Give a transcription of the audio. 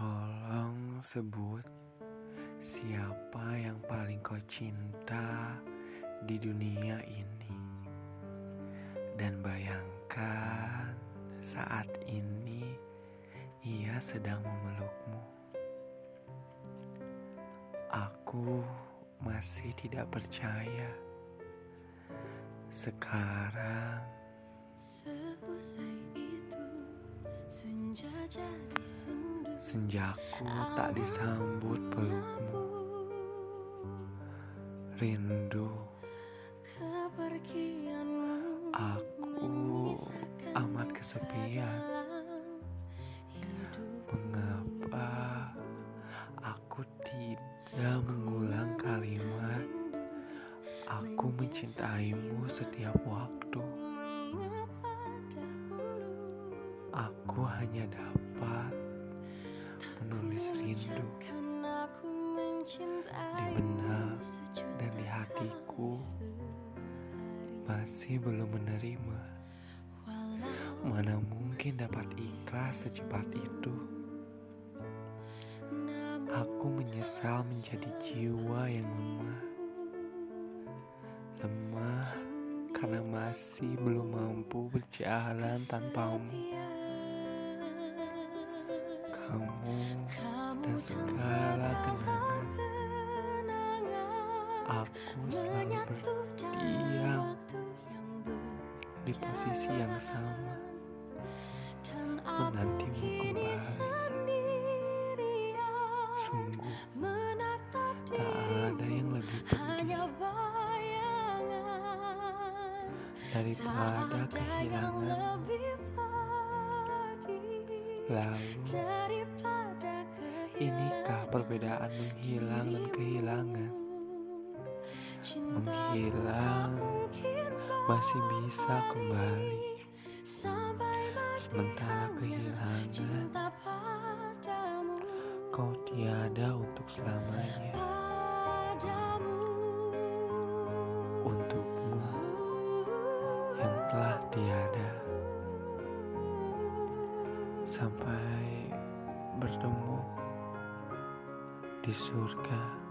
Tolong sebut siapa yang paling kau cinta di dunia ini. Dan bayangkan saat ini ia sedang memelukmu. Aku masih tidak percaya. Sekarang Seusai itu senja jadi sendu senjaku tak disambut pelukmu. Rindu Aku amat kesepian. Mengapa aku tidak mengulang kalimat Aku mencintaimu setiap waktu Aku hanya dapat menulis rindu Di benak dan di hatiku. Masih belum menerima Mana mungkin dapat ikhlas secepat itu. Aku menyesal menjadi jiwa yang lemah. Lemah karena masih belum mampu berjalan tanpamu Kamu dan segala kenangan Aku selalu berdiam di posisi yang sama. Menantimu kembali. Sungguh tak ada yang lebih pedih Daripada kehilangan Lalu Inikah perbedaan menghilang dan kehilangan? Menghilang masih bisa kembali. Sementara kehilangan Kau tiada untuk selamanya Sampai bertemu di surga